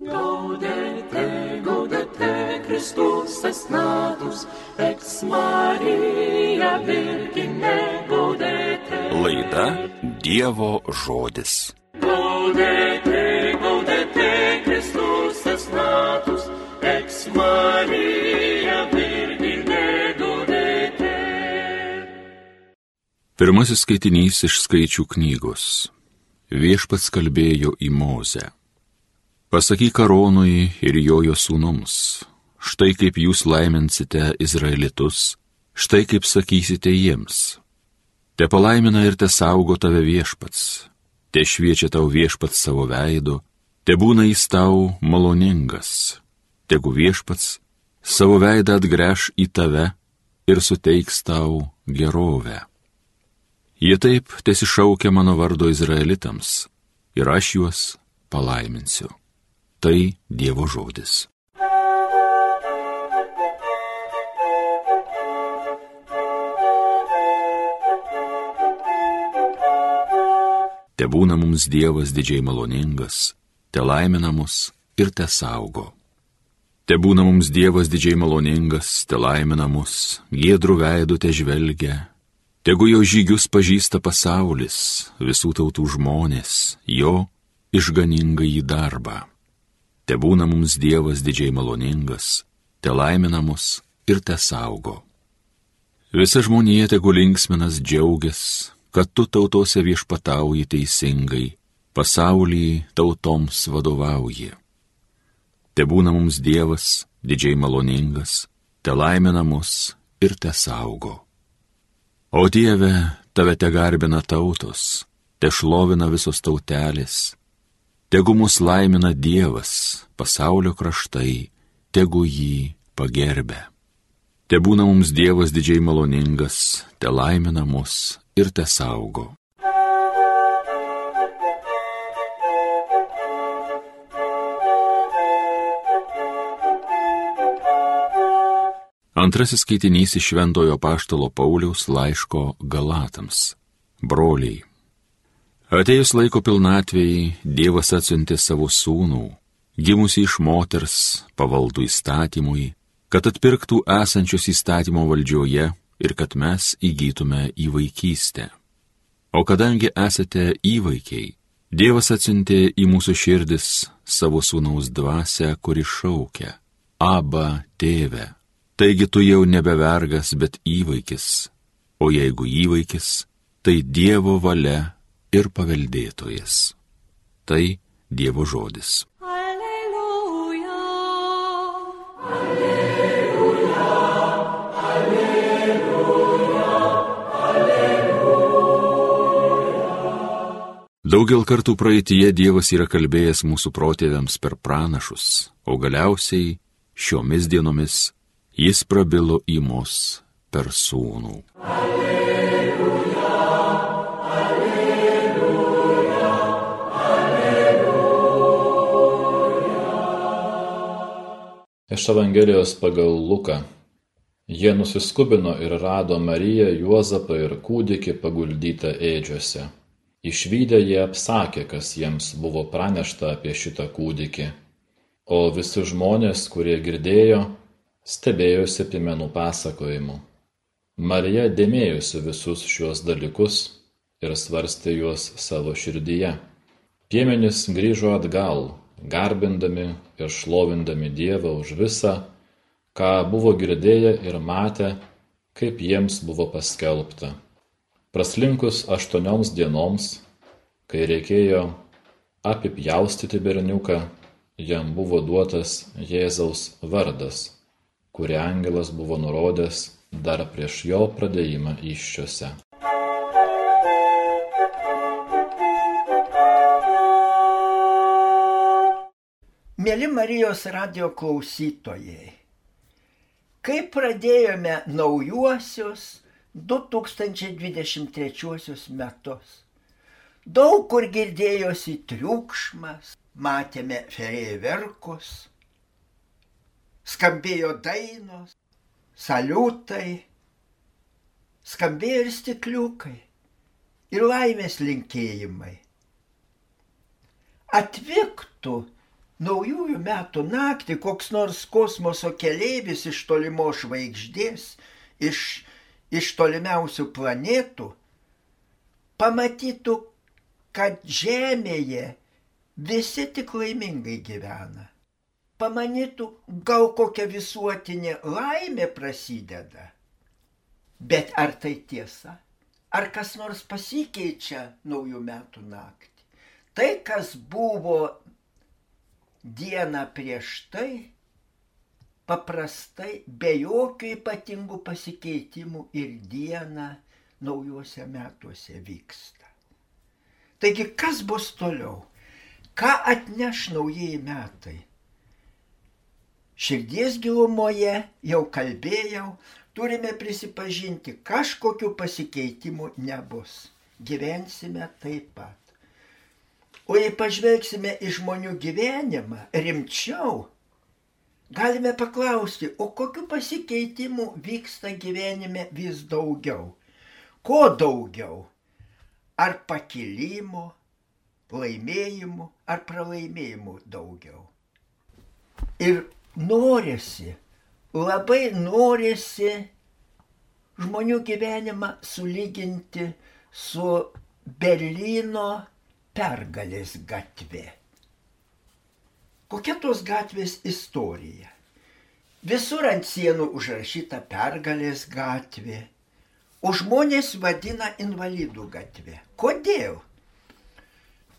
Gaudete, gaudete, Kristus esnatus, ex Marija Virgine, gaudete. Laida Dievo žodis. Gaudete, gaudete, Kristus esnatus, ex Marija Virgine, gaudete. Pirmasis skaitinys iš skaičių knygos. Viešpats kalbėjo į Mozę. Pasakyk Karonui ir jojo sūnums, štai kaip jūs laiminsite Izraelitus, štai kaip sakysite jiems. Te palaimina ir te saugo tave viešpats, te šviečia tau viešpats savo veidu, te būna jis tau maloningas, tegu viešpats savo veidą atgręš į tave ir suteiks tau gerovę. Jie taip tiesišaukia mano vardo Izraelitams ir aš juos palaiminsiu. Tai Dievo žodis. Te būna mums Dievas didžiai maloningas, te laimina mus ir te saugo. Te būna mums Dievas didžiai maloningas, te laimina mus, gėdrų veidų te žvelgia, tegu jo žygius pažįsta pasaulis, visų tautų žmonės, jo išganingą į darbą. Te būna mums Dievas didžiai maloningas, te laimina mus ir te saugo. Visa žmonija tegu linksminas džiaugias, kad tu tautose viešpatauji teisingai, pasaulį tautoms vadovauji. Te būna mums Dievas didžiai maloningas, te laimina mus ir te saugo. O Dieve, tave te garbina tautos, te šlovina visos tautelės, tegu mus laimina Dievas, pasaulio kraštai, tegu jį pagerbė. Te būna mums Dievas didžiai maloningas, te laimina mus ir te saugo. Antrasis skaitinys iš Šventojo Paštalo Pauliaus laiško Galatams. Broliai. Atėjus laiko pilnatvėjai, Dievas atsiuntė savo sūnų, gimusi iš moters, pavaldų įstatymui, kad atpirktų esančius įstatymo valdžioje ir kad mes įgytume į vaikystę. O kadangi esate įvaikiai, Dievas atsintė į mūsų širdis savo sūnaus dvasę, kuri šaukia - Aba tėve. Taigi tu jau nebe vergas, bet įvaikis. O jeigu įvaikis, tai Dievo valia ir paveldėtojas. Tai Dievo žodis. Alleluja. Daugel kartų praeitie Dievas yra kalbėjęs mūsų protėviams per pranašus, o galiausiai šiomis dienomis Jis prabilo į mus per sūnų. Iš Evangelijos pagal Luką. Jie nusiskubino ir rado Mariją, Juozapą ir kūdikį paguldytą ėdžiose. Išvykę jie apsakė, kas jiems buvo pranešta apie šitą kūdikį. O visi žmonės, kurie girdėjo, stebėjosi pimenų pasakojimu. Marija dėmėjosi visus šiuos dalykus ir svarstė juos savo širdyje. Piemenys grįžo atgal, garbindami ir šlovindami Dievą už visą, ką buvo girdėję ir matę, kaip jiems buvo paskelbta. Praslinkus aštuonioms dienoms, kai reikėjo apipjaustyti berniuką, jam buvo duotas Jėzaus vardas, kurį angelas buvo nurodęs dar prieš jo pradėjimą iššiose. Mėly Marijos radio klausytojai, kai pradėjome naujuosius 2023 metus, daug kur girdėjosi triukšmas, matėme fejerverkus, skambėjo dainos, saliutai, skambėjo ir stikliukai, ir laimės linkėjimai. Atvyktų naujųjų metų naktį koks nors kosmoso keleivis iš tolimo žvaigždės, iš, iš tolimiausių planetų, pamatytų, kad Žemėje visi tik laimingai gyvena. Pamanytų, gal kokia visuotinė laimė prasideda. Bet ar tai tiesa? Ar kas nors pasikeičia naujų metų naktį? Tai, kas buvo dieną prieš tai, paprastai be jokių ypatingų pasikeitimų ir dieną naujuose metuose vyksta. Taigi, kas bus toliau? Ką atneš naujieji metai? Širdies gilumoje jau kalbėjau, turime prisipažinti, kažkokiu pasikeitimu nebus. Gyvensime taip pat. O jei pažvelgsime į žmonių gyvenimą rimčiau, galime paklausti, o kokiu pasikeitimu vyksta gyvenime vis daugiau? Ko daugiau? Ar pakilimo, laimėjimų, ar pralaimėjimų daugiau? Ir norisi, labai norisi žmonių gyvenimą sulyginti su Berlyno pergalės gatvė. Kokia tos gatvės istorija? Visur ant sienų užrašyta pergalės gatvė, o žmonės vadina invalidų gatvė. Kodėl?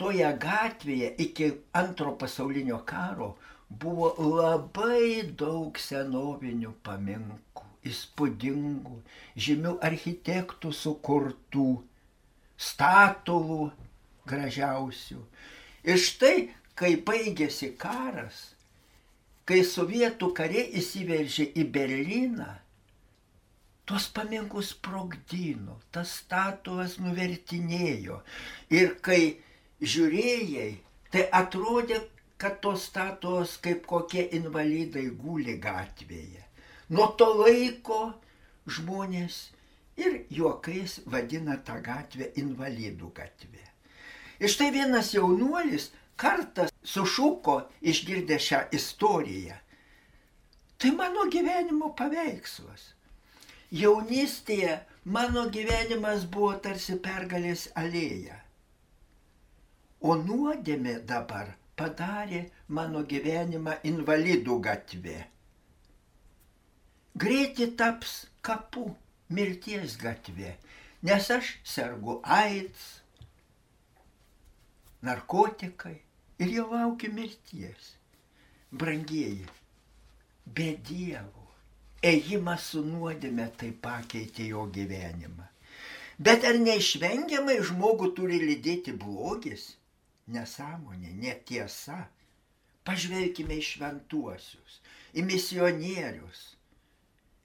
Toje gatvėje iki antro pasaulinio karo buvo labai daug senovinių paminklų, įspūdingų, žymių architektų sukurtų, statulų gražiausių. Ir štai, kai baigėsi karas, kai sovietų kariai įsiveržė į Berliną, tuos paminklus sprogdino, tas statulas nuvertinėjo. Ir kai žiūrėjai, tai atrodė, kad tos statuos kaip kokie invalidai guli gatvėje. Nuo to laiko žmonės ir juokais vadina tą gatvę invalidų gatvė. Ir štai vienas jaunuolis kartą sušuko išgirdę šią istoriją. Tai mano gyvenimo paveikslas. Jaunystėje mano gyvenimas buvo tarsi pergalės alėja. O nuodėmė dabar padarė mano gyvenimą invalidų gatvė. Greitai taps kapų mirties gatvė, nes aš sergu AIDS, narkotikai ir jau laukiu mirties. Brangieji, be Dievo, ėjimas su nuodėme tai pakeitė jo gyvenimą. Bet ar neišvengiamai žmogų turi lydėti blogis? nesąmonė, netiesa. Pažvelkime į šventuosius, į misionierius,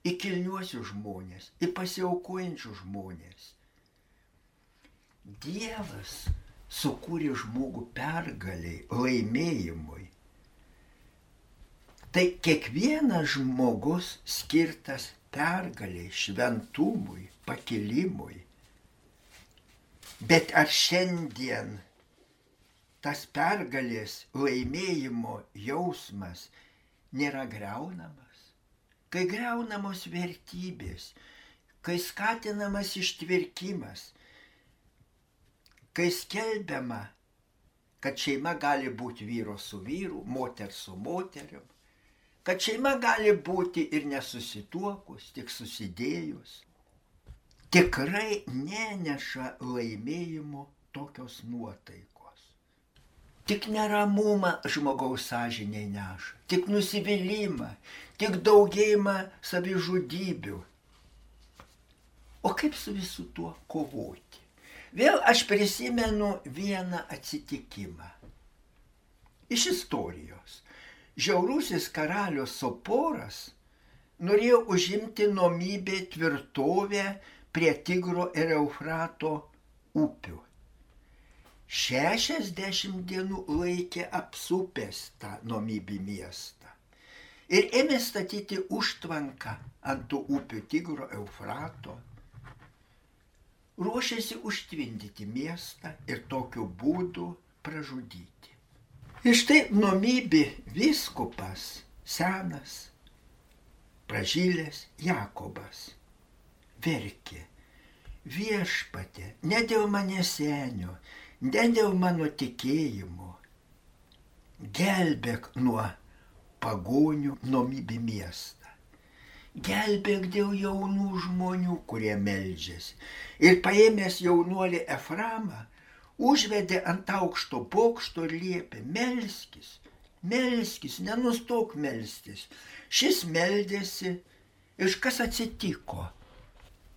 į kilniuosius žmonės, į pasiaukojančius žmonės. Dievas sukūrė žmogų pergaliai, laimėjimui. Tai kiekvienas žmogus skirtas pergaliai, šventumui, pakilimui. Bet ar šiandien tas pergalės laimėjimo jausmas nėra greunamas, kai greunamos vertybės, kai skatinamas ištvirkimas, kai skelbiama, kad šeima gali būti vyro su vyru, moter su moteriu, kad šeima gali būti ir nesusituokus, tik susidėjus, tikrai neneša laimėjimo tokios nuotaikos. Tik neramumą žmogaus sąžiniai neša, tik nusivylimą, tik daugėjimą savižudybių. O kaip su visu tuo kovoti? Vėl aš prisimenu vieną atsitikimą. Iš istorijos. Žiaurusis karalius Soporas norėjo užimti nomybę tvirtovę prie Tigro ir Eufrato upių. Šešiasdešimt dienų laikė apsupęs tą nomybį miestą. Ir ėmė statyti užtvanką ant tų upių Tigro Eufrato. Ruošėsi užtvindyti miestą ir tokiu būdu pražudyti. Ir štai nomybė viskupas senas, pražylės Jakobas verkė. Viešpatė, ne dėl mane senio, ne dėl mano tikėjimo. Gelbėk nuo pagonių nomybį miestą. Gelbėk dėl jaunų žmonių, kurie meldžiasi. Ir paėmęs jaunuolį Eframą, užvedė ant aukšto bokšto ir liepė, melskis, melskis, nenustok melstis. Šis meldėsi ir kas atsitiko?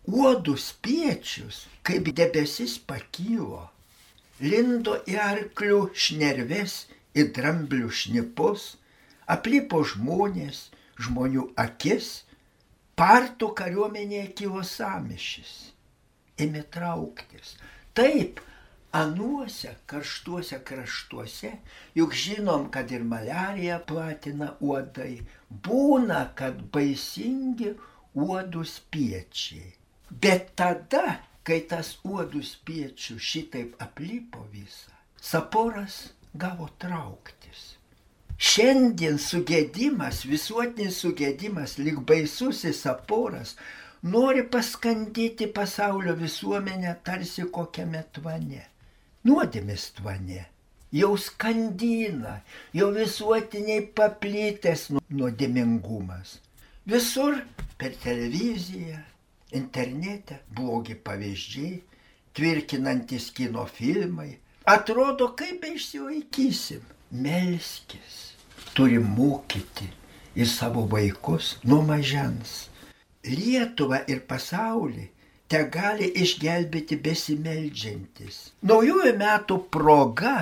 Uodų spiečius, kaip debesis pakylo, lindo į arklių šnerves, į dramblių šnipus, aplipo žmonės, žmonių akis, partų kariuomenėje kilo samišis, ėmė trauktis. Taip, anuose karštuose kraštuose, juk žinom, kad ir malariją platina uodai, būna, kad baisingi uodų spiečiai. Bet tada, kai tas uodų spiečių šitaip aplipo visą, saporas gavo trauktis. Šiandien sugėdimas, visuotinis sugėdimas, lyg baisusis saporas, nori paskandyti pasaulio visuomenę tarsi kokiame tvane nuodėmės tvane. Jau skandina, jau visuotiniai paplitęs nu- nuodėmingumas. Visur per televiziją, internete blogi pavyzdžiai, tvirkinantis kino filmai. Atrodo, kaip išsilaikysim. Melskis. Turim mokyti ir savo vaikus nuo mažens. Lietuvą ir pasaulį te gali išgelbėti besimeldžiantis. Naujųjų metų proga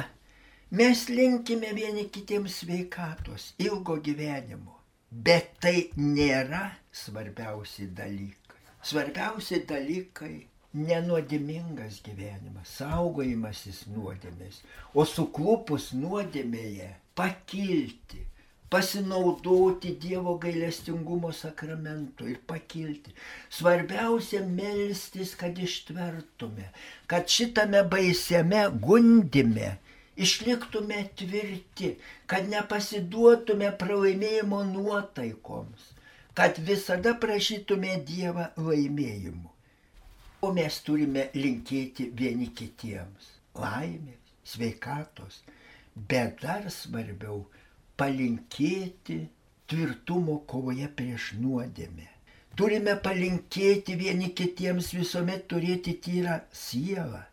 mes linkime vieni kitiems sveikatos, ilgo gyvenimo. Bet tai nėra svarbiausi dalykai. Svarbiausi dalykai nenuodimingas gyvenimas, saugojimasis nuodėmės, o suklupus nuodėmėje pakilti, pasinaudoti Dievo gailestingumo sakramentu ir pakilti. Svarbiausia melstis, kad ištvertume, kad šitame baisiame gundime išliktume tvirti, kad nepasiduotume pralaimėjimo nuotaikoms, kad visada prašytume Dievą laimėjimu. O mes turime linkėti vieni kitiems laimės, sveikatos, bet dar svarbiau palinkėti tvirtumo kovoje prieš nuodėmę. Turime palinkėti vieni kitiems visuomet turėti tyrą sielą.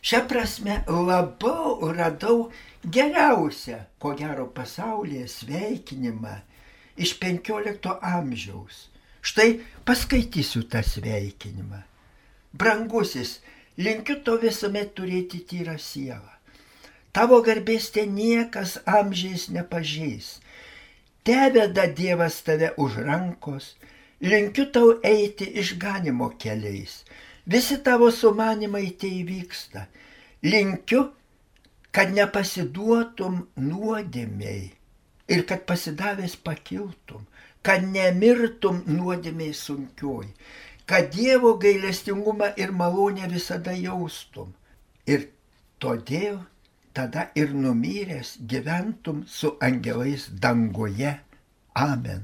Šią prasme labiau radau geriausią, ko gero pasaulyje sveikinimą iš 15 amžiaus. Štai paskaitysiu tą sveikinimą. Brangusis, linkiu to visuomet turėti tyrą sielą. Tavo garbės ten niekas amžiais nepažeis. Teveda Dievas tave už rankos, linkiu tau eiti išganimo keliais. Visi tavo sumanimai tai vyksta. Linkiu, kad nepasiduotum nuodėmiai ir kad pasidavęs pakiltum, kad nemirtum nuodėmiai sunkioj, kad Dievo gailestingumą ir malonę visada jaustum. Ir todėl tada ir numyręs gyventum su angelais danguje. Amen.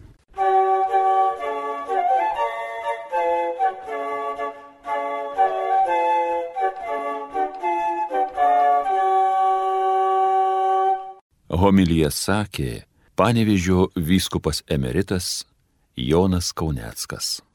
Homilyje sakė panevižio vyskupas emeritas Jonas Kauneckas.